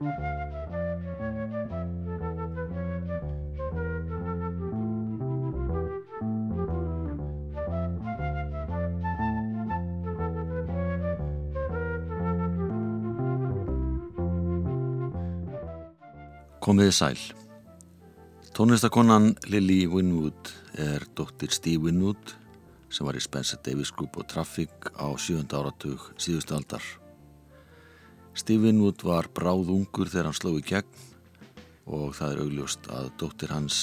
Komiði sæl. Tónlistakonan Lily Winwood er dóttir Steve Winwood sem var í Spencer Davis Group og Traffic á sjönda áratug síðustu aldar. Steve Winwood var bráð ungur þegar hann sló í gegn og það er augljóst að dóttir hans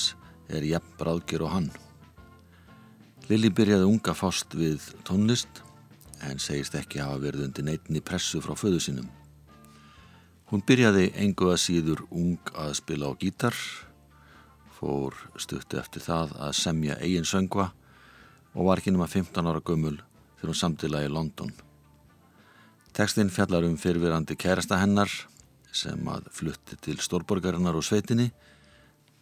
er jafn bráðger og hann. Lily byrjaði unga fást við tónlist en segist ekki hafa verið undir neittni pressu frá föðu sinum. Hún byrjaði engu að síður ung að spila á gítar, fór stuttu eftir það að semja eigin söngva og var ekki nema 15 ára gömul þegar hún samtila í London. Tekstinn fjallar um fyrirverandi kærasta hennar sem að flutti til stórborgarinnar og sveitinni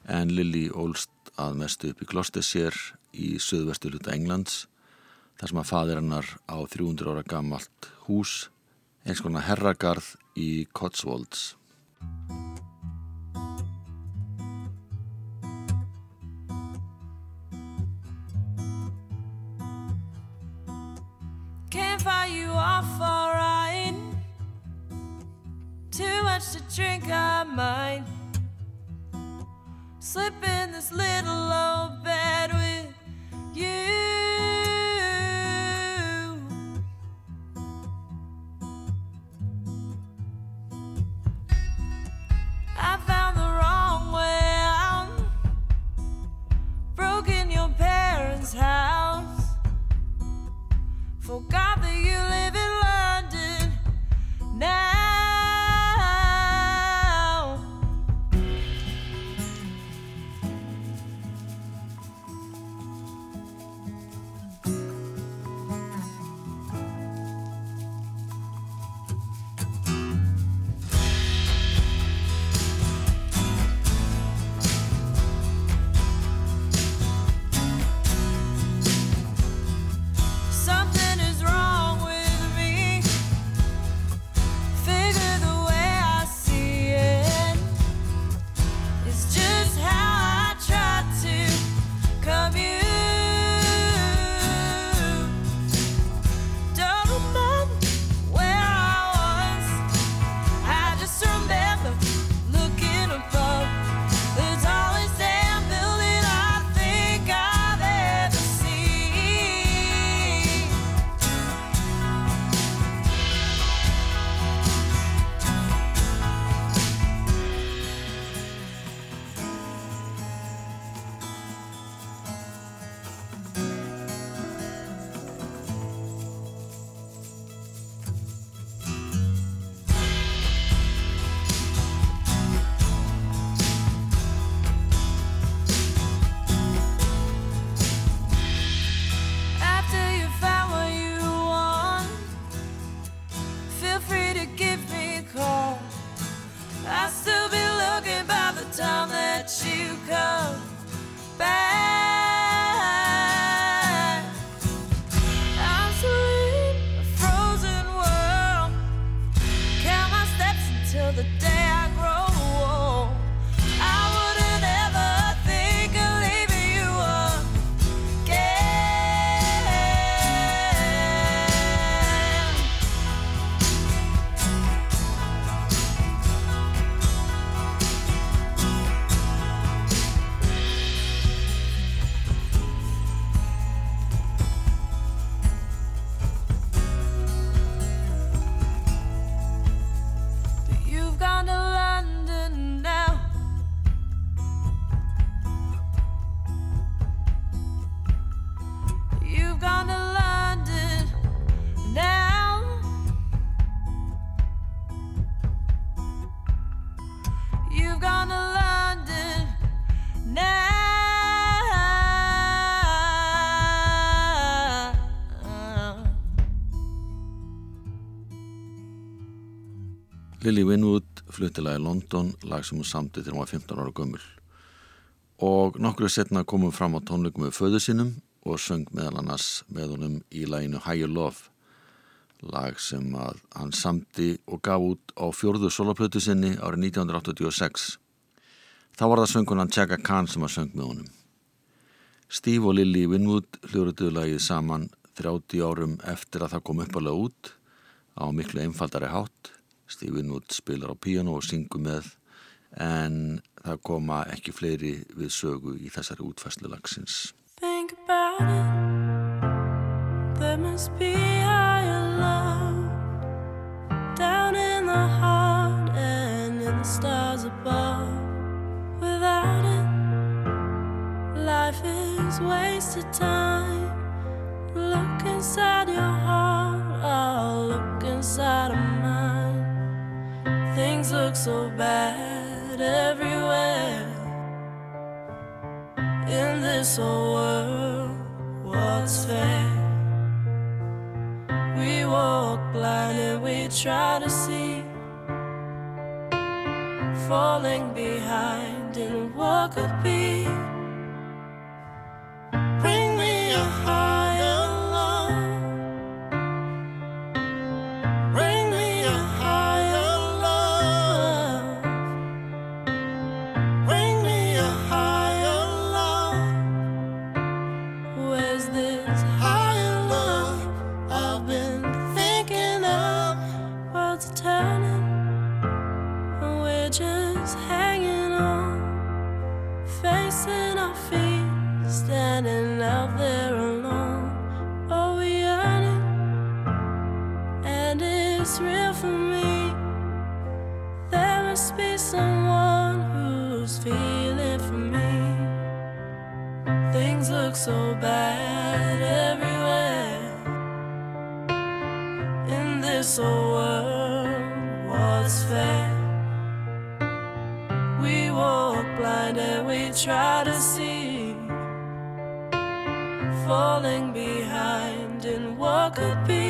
en Lili ólst að mestu upp í Gloucestershire í söðvestu luta Englands þar sem að fadir hennar á 300 ára gammalt hús eins konar herragarð í Cotswolds. Can't find you off alright. Much to drink, I might slip in this little old bed with you. Lily Winwood fluttilega í London, lag sem hún samti þegar hún var 15 ára gömul. Og nokkru setna komum fram á tónleikum með föðu sinum og söng meðal annars með honum í læginu Higher Love. lag sem að hann samti og gaf út á fjörðu soloplötu sinni árið 1986. Þá var það söngunan Chaka Khan sem að söng með honum. Steve og Lily Winwood hljóruðu lagið saman 30 árum eftir að það kom uppalega út á miklu einfaldari hátt. Steve Winwood spilar á piano og syngur með en það koma ekki fleiri við sögu í þessari útfæslu lagsins. Think about it. There must be higher love down in the heart and in the stars above. Without it, life is wasted time. Look inside your heart, oh, look inside. Things look so bad everywhere in this whole world. What's fair? We walk blind and we try to see, falling behind in what could be. Try to see, falling behind in what could be.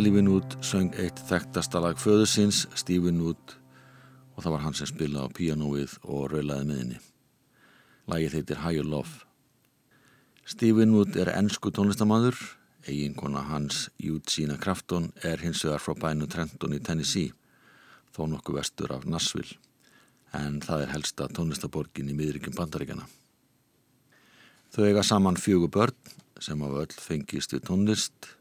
Lily Winwood söng eitt þekktasta lag föðusins, Steve Winwood og það var hann sem spilaði á píanóið og raulaði með henni. Lagið heitir Higher Love. Steve Winwood er ennsku tónlistamadur, eiginkona hans Eugenia Crafton er hins vegar frá bænu Trenton í Tennessee, þó nokkuð vestur af Nashville, en það er helsta tónlistaborgin í miðryggjum bandaríkjana. Þau eiga saman fjögur börn sem hafa öll fengist við tónlist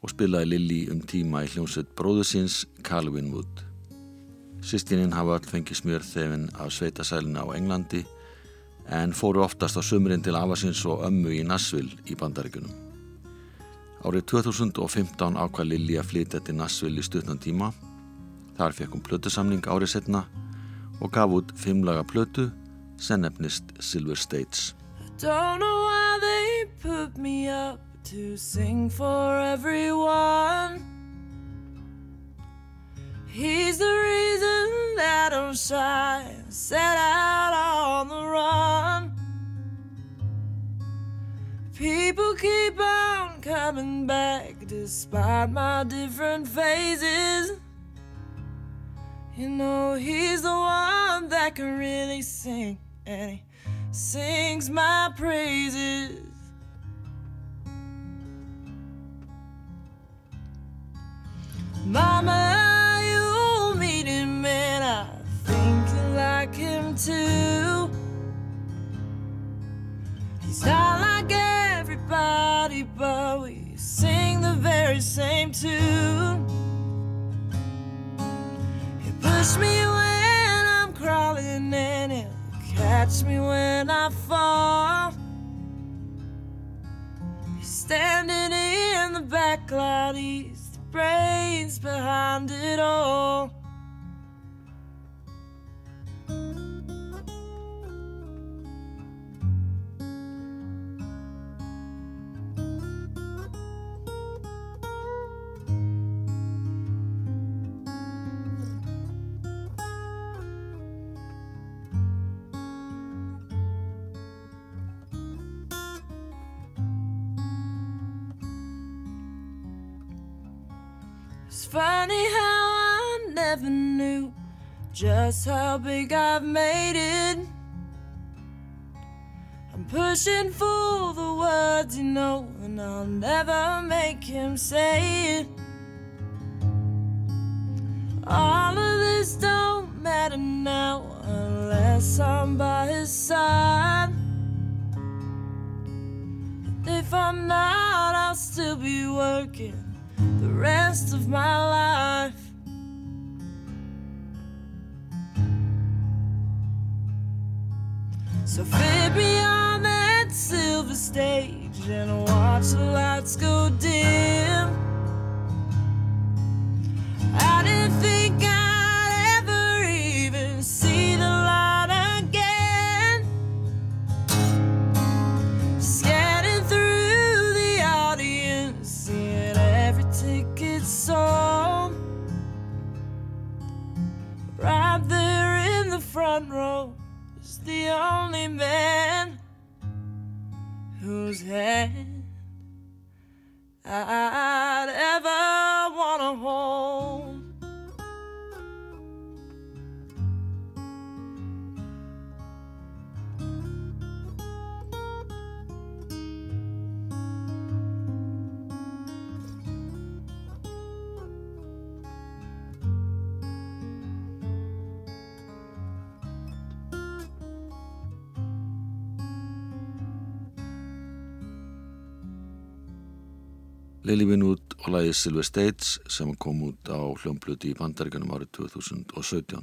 og spilaði Lilly um tíma í hljómsveit bróðusins Carl Winwood. Sistinin hafa öll fengið smjörþefin af sveitasælina á Englandi en fóru oftast á sömurinn til afasins og ömmu í Nashville í bandaríkunum. Árið 2015 ákvað Lilly að flytja til Nashville í stutnan tíma. Þar fekk hún plötusamning árið setna og gaf út fimmlaga plötu sem nefnist Silver States. Don't know why they put me up to sing for everyone. He's the reason that I'm shy, set out on the run. People keep on coming back despite my different phases. You know, he's the one that can really sing, and he sings my praises. Mama, you'll meet him, and I think you like him too. He's not like everybody, but we sing the very same tune. He push me when I'm crawling, and he'll catch me when I fall. He's standing in the back he's brains behind it all. Knew just how big I've made it. I'm pushing for the words, you know, and I'll never make him say it. All of this don't matter now unless I'm by his side. If I'm not, I'll still be working the rest of my life. So fit me on that silver stage and watch the lights go dim. hand. I Lily Winwood og lagið Silver States sem kom út á hljómbluti í bandaríkanum árið 2017.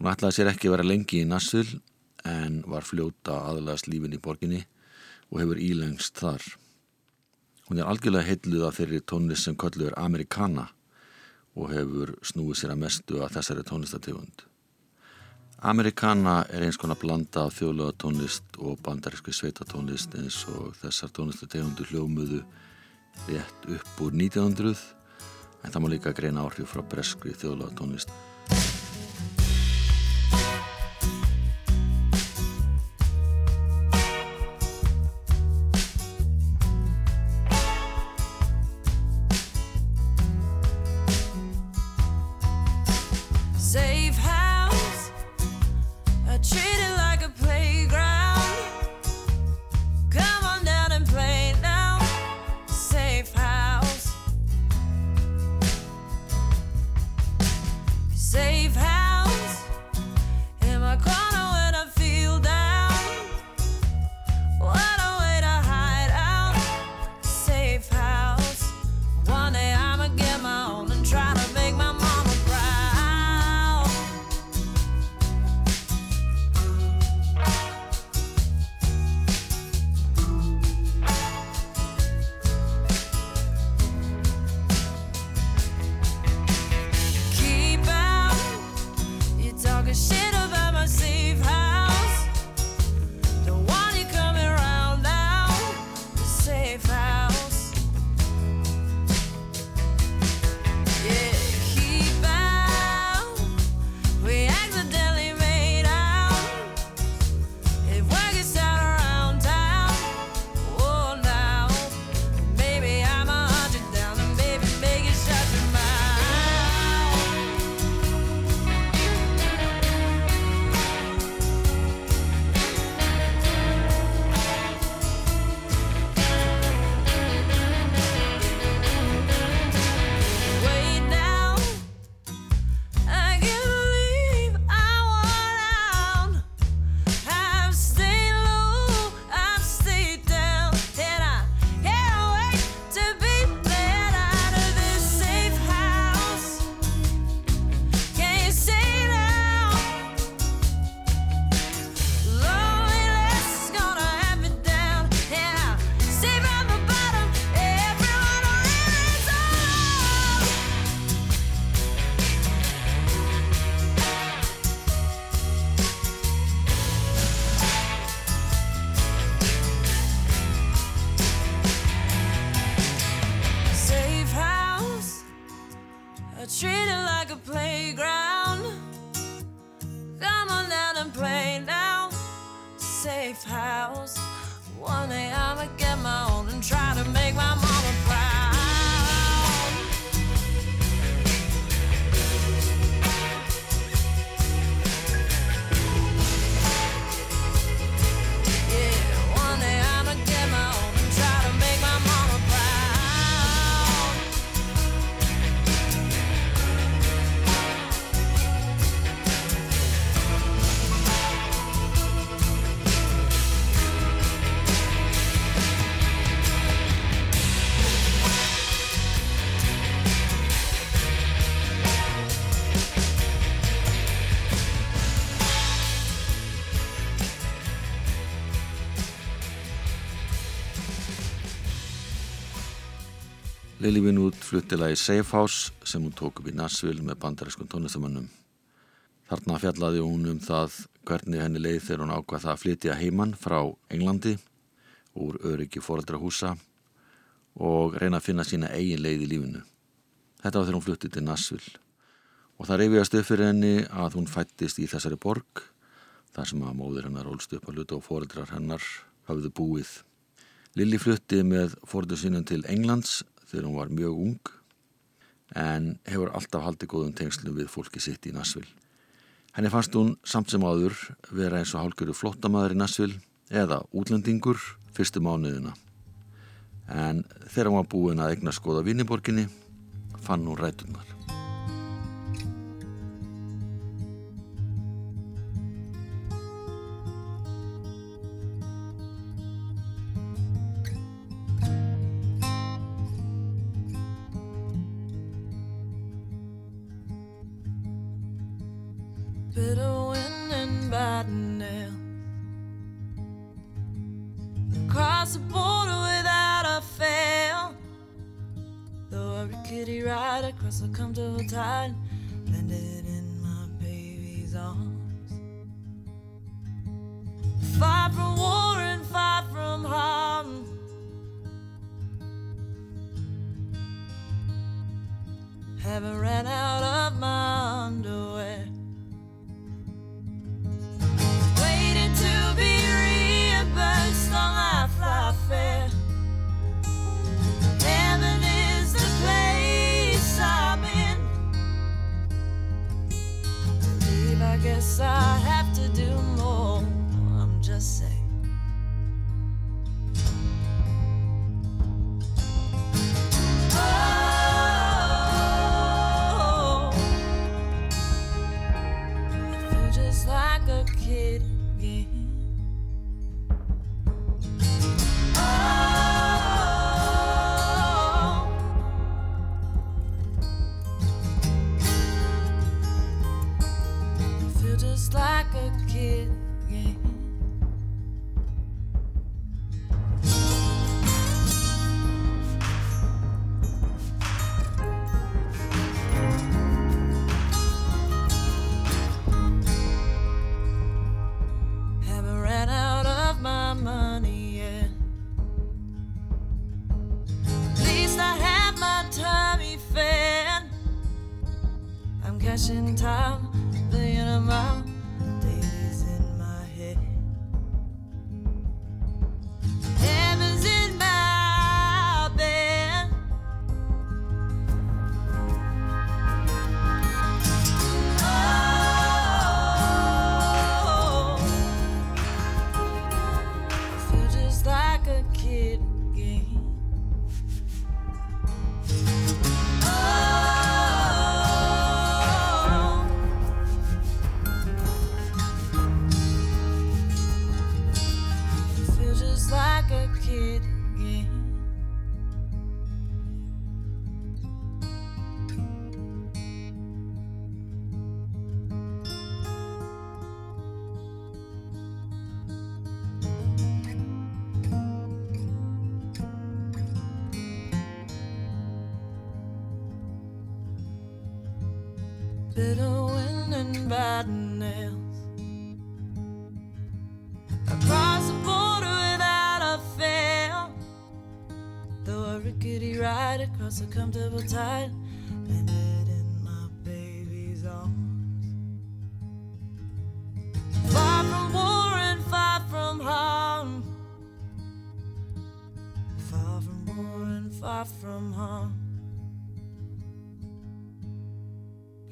Hún ætlaði sér ekki að vera lengi í Nassvill en var fljóta aðlæðast lífin í borginni og hefur ílengst þar. Hún er algjörlega heitluð af þeirri tónlist sem köllu er Amerikana og hefur snúið sér að mestu að þessari tónlistategund. Amerikana er eins konar blanda af þjóðlega tónlist og bandarísku sveitatónlist eins og þessar tónlistategundu hljómuðu rétt upp úr 1900 en það má líka greina áhrif frá breskri þjóðlega tónlist. Safe house. One day I'ma get my own and try to make my mama Lili Vinwood fluttilega í Safe House sem hún tók upp í Nashville með bandarískun tónlistamönnum. Þarna fjallaði hún um það hvernig henni leið þegar hún ákvað það að flytja heimann frá Englandi úr öryggi fóreldrahúsa og reyna að finna sína eigin leið í lífinu. Þetta var þegar hún fluttið til Nashville og það reyfiðast upp fyrir henni að hún fættist í þessari borg þar sem að móður hennar ólst upp að luta og fóreldrar hennar hafðu búið. Lili flutti með fóreldur sínum til Englands þegar hún var mjög ung en hefur alltaf haldið góðum tengslum við fólki sitt í Nashville. Henni fannst hún samt sem áður vera eins og hálgjöru flottamæður í Nashville eða útlendingur fyrstu mánuðina. En þegar hún var búin að egna skoða Viniborginni fann hún rætunar.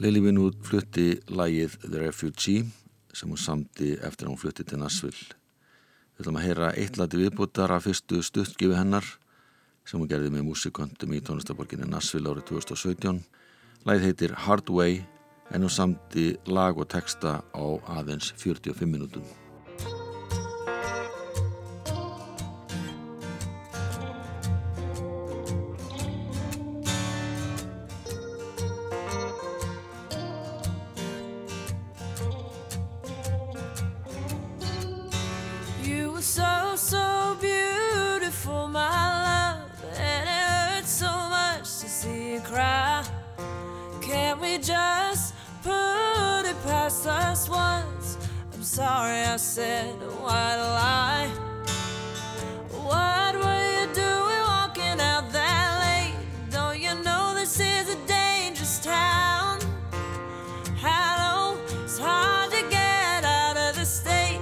Lily Winwood flutti lægið The Refugee sem hún samti eftir að hún flutti til Nashville. Við ætlum að heyra eitt lati viðbútar af fyrstu stuttgifi hennar sem hún gerði með músikontum í tónlistaborginni Nashville árið 2017. Læð heitir Hard Way en hún samti lag og texta á aðeins 45 minútum. Sorry I said a white lie. What were you doing walking out that late? Don't you know this is a dangerous town? Hello, it's hard to get out of the state.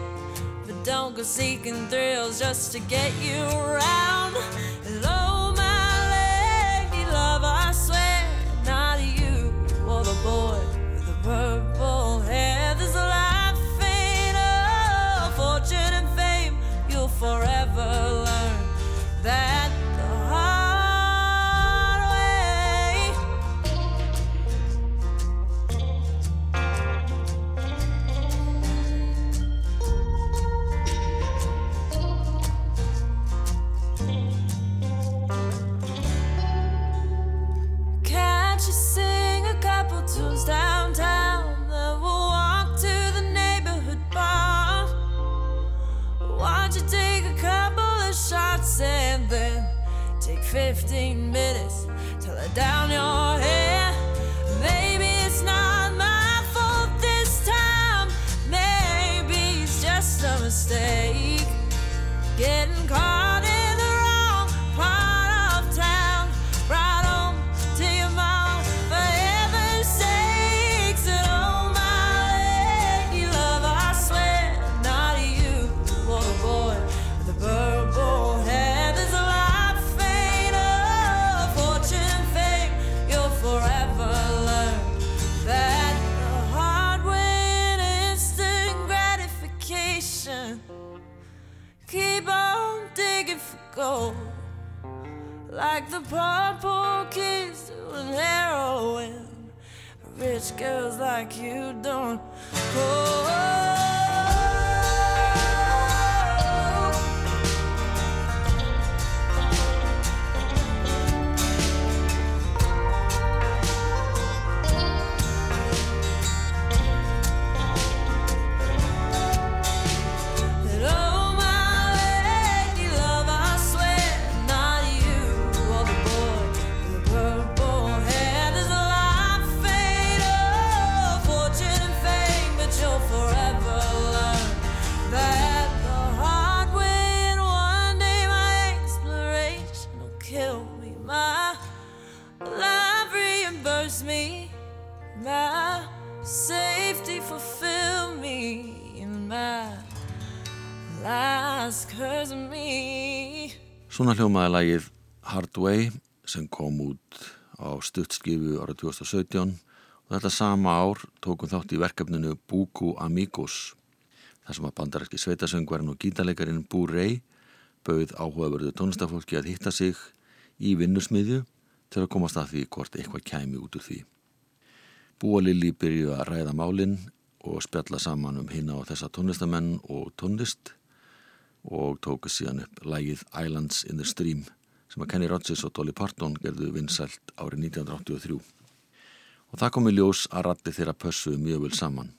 But don't go seeking thrills just to get you around. Down your girls like you don't. Oh. Kill me. My life reimburse me. My safety fulfill me. And my last curse me. Svona hljómaði lagið Hard Way sem kom út á stuttskifu árið 2017 og þetta sama ár tókum þátt í verkefninu Buku Amigos þar sem að bandaræski sveitasöngvarinn og gítalegarinn Bú Rey bauð áhugaverðu tónlistafólki að hitta sig í vinnusmiðju til að komast að því hvort eitthvað kæmi út úr því. Bú og Lili byrjuði að ræða málinn og spjalla saman um hina á þessa tónlistamenn og tónlist og tóku síðan upp lægið Islands in the Stream sem að Kenny Rogers og Dolly Parton gerðu vinsælt árið 1983. Og það kom í ljós að ratti þeirra pössu mjög vel saman.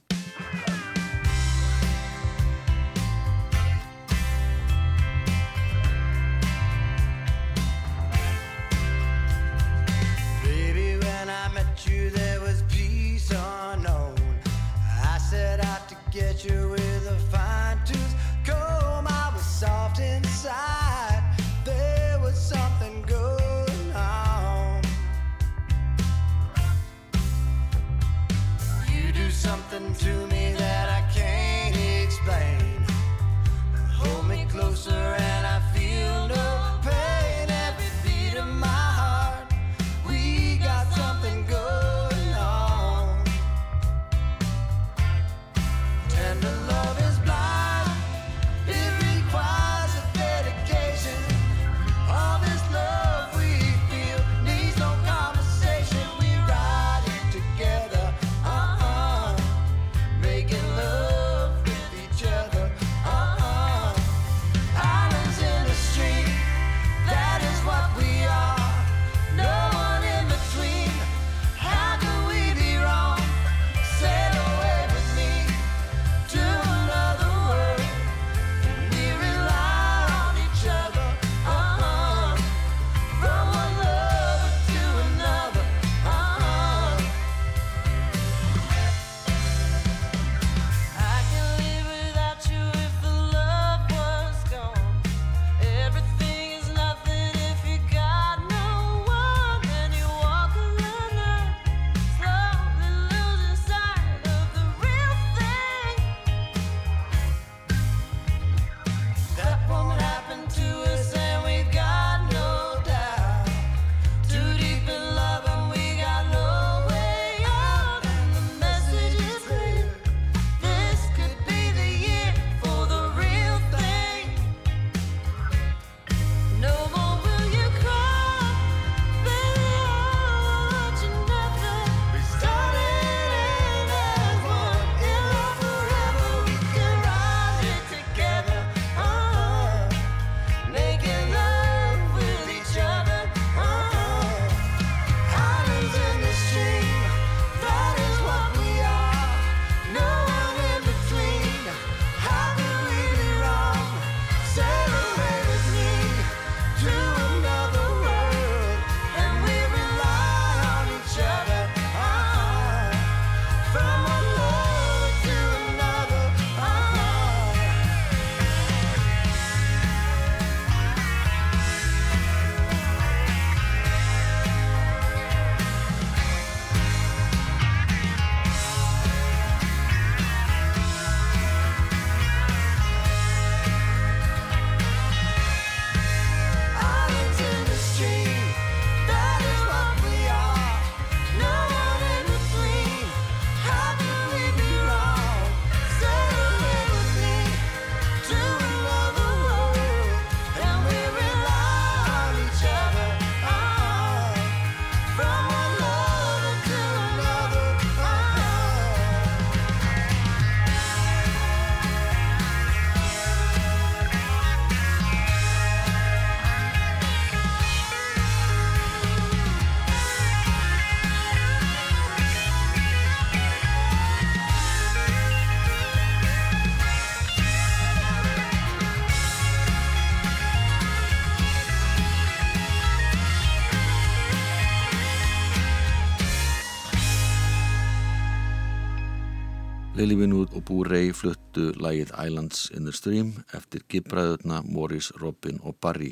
Lily Winwood og Boo Ray fluttu lægið Islands in the Stream eftir gibræðurna Morris, Robin og Barry.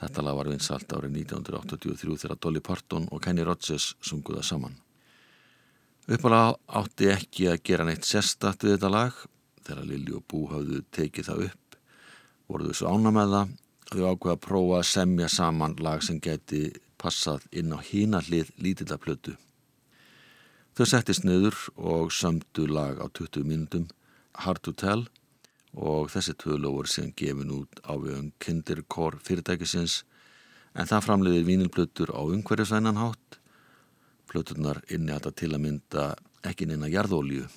Þetta lag var vinsalt árið 1983 þegar Dolly Parton og Kenny Rogers sunguða saman. Uppalega átti ekki að gera neitt sérstatt við þetta lag þegar Lily og Boo hafðu tekið það upp. Voruðu svo ána með það að þau ákveða að prófa að semja saman lag sem geti passað inn á hínallið lítillaplötu. Þau settist niður og sömdu lag á 20 mínutum, Hard to Tell, og þessi tvölu voru síðan gefin út á viðan Kindercore fyrirtækisins, en það framleiðir vínilplötur á umhverjusvænan hátt. Plöturnar inni að til að mynda ekki neina jarðólju.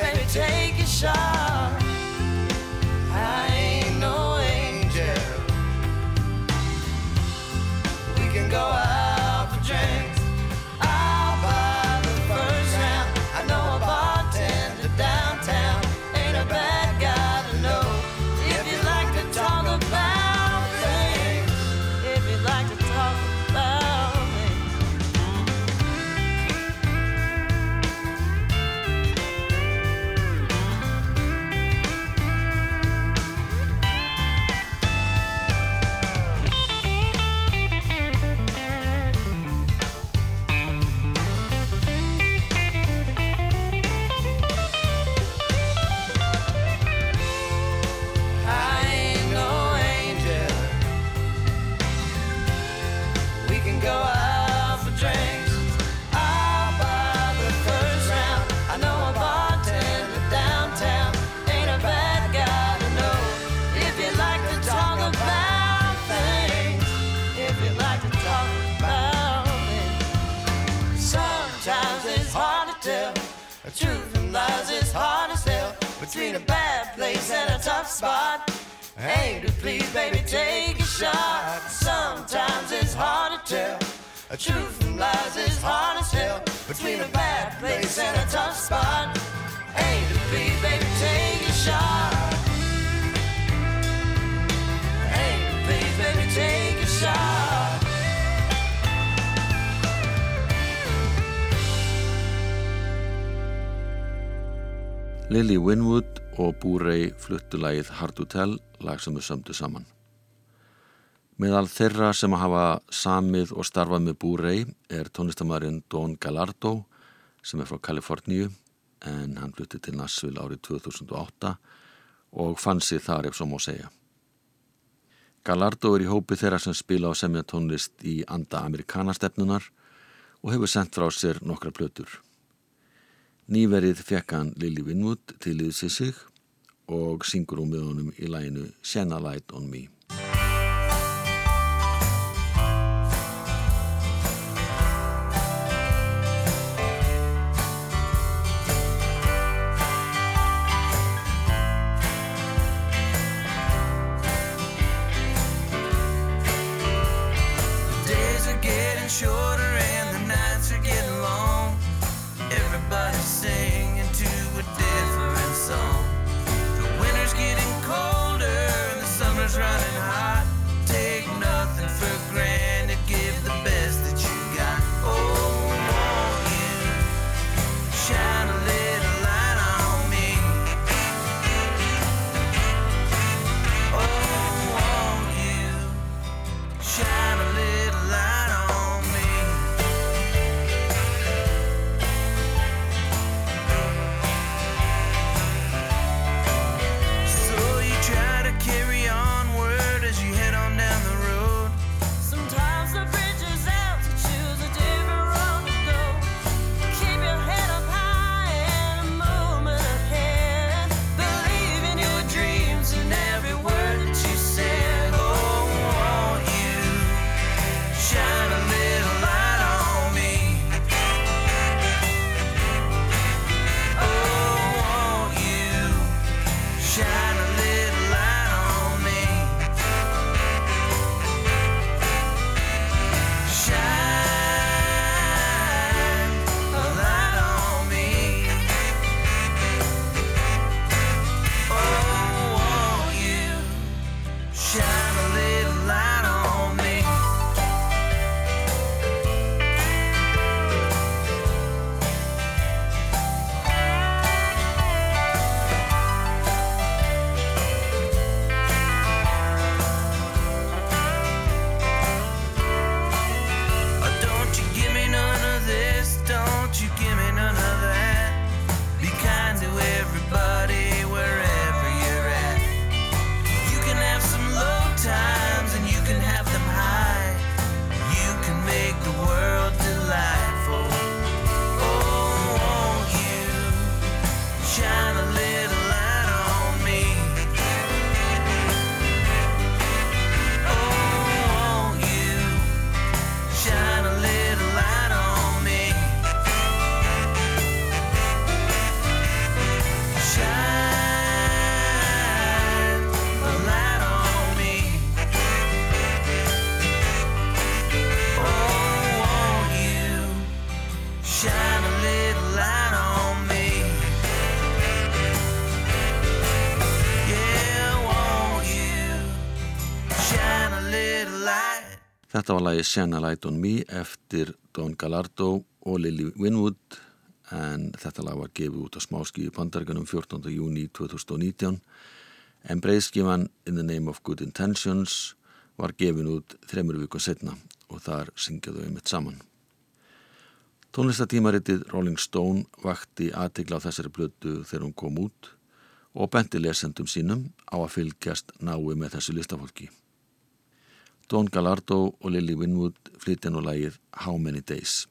Baby, take a shot. Lily Winwood og Boo Ray fluttu lagið Hard to Tell, lag sem þau sömdu saman. Meðal þeirra sem að hafa samið og starfað með Ray er tónlistamærin Don Gallardo sem er frá Kaliforníu en hann flutti til Nashville árið 2008 og fann sig þar ef svo má segja. Gallardo er í hópi þeirra sem spila á semja tónlist í anda amerikanastefnunar og hefur sendt frá sér nokkra plötur. Nýverið fekk hann Lily Winwood til í sig og syngur hún með honum í læginu Shine a Light on Me. Þetta var lagi Shine a Light on Me eftir Don Gallardo og Lily Winwood en þetta lag var gefið út á smáskíu pandarganum 14. júni 2019 en breyðskifan In the Name of Good Intentions var gefin út þremur viku setna og þar syngjaðu við mitt saman. Tónlistatímaritið Rolling Stone vakti aðtegla á þessari blödu þegar hún kom út og benti lesendum sínum á að fylgjast nái með þessu listafólki. Don Gallardo og Lily Winwood flytja nú lægið How Many Days.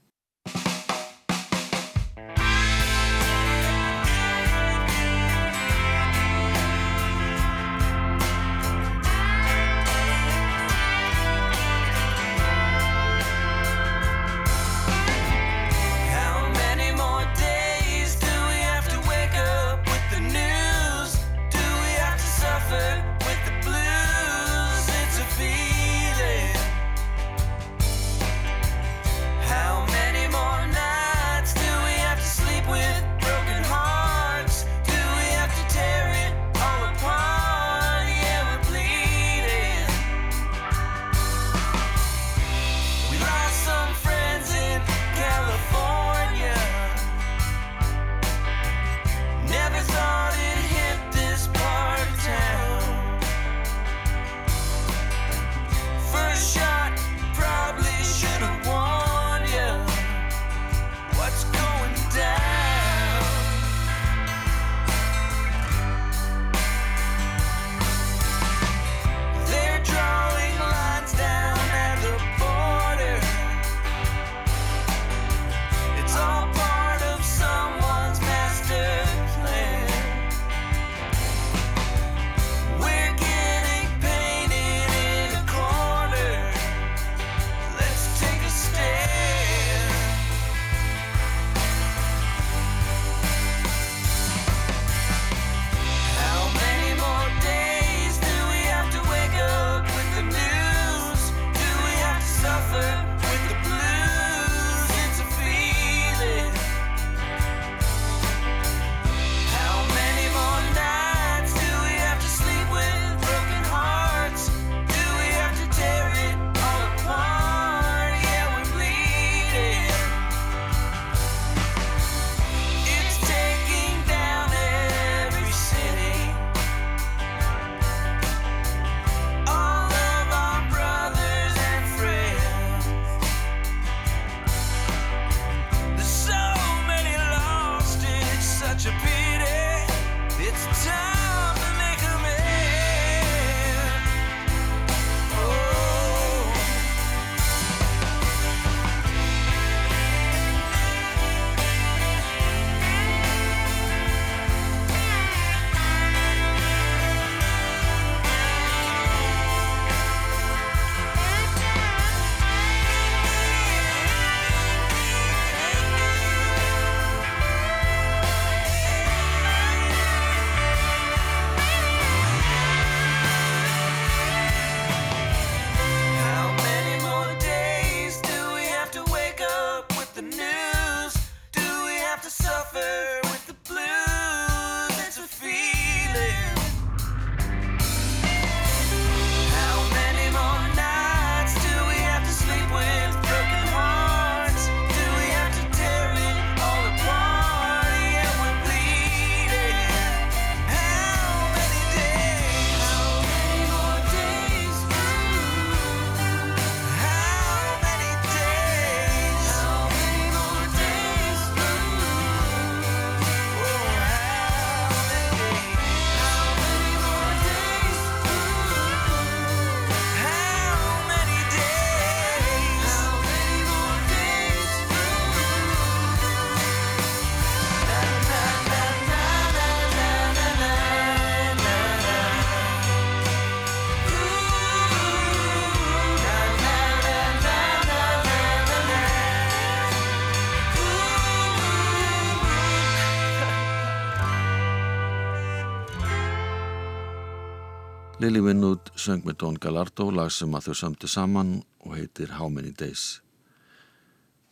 Lily Winwood söng með Don Gallardo lag sem að þau samtu saman og heitir How Many Days.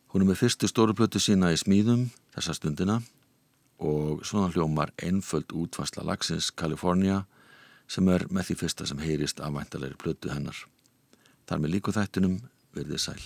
Hún er með fyrstu stóruplötu sína í smíðum þessa stundina og svona hljómar einföld útvarsla lagsins California sem er með því fyrsta sem heyrist af væntalegri plötu hennar. Þar með líku þættinum verðið sæl.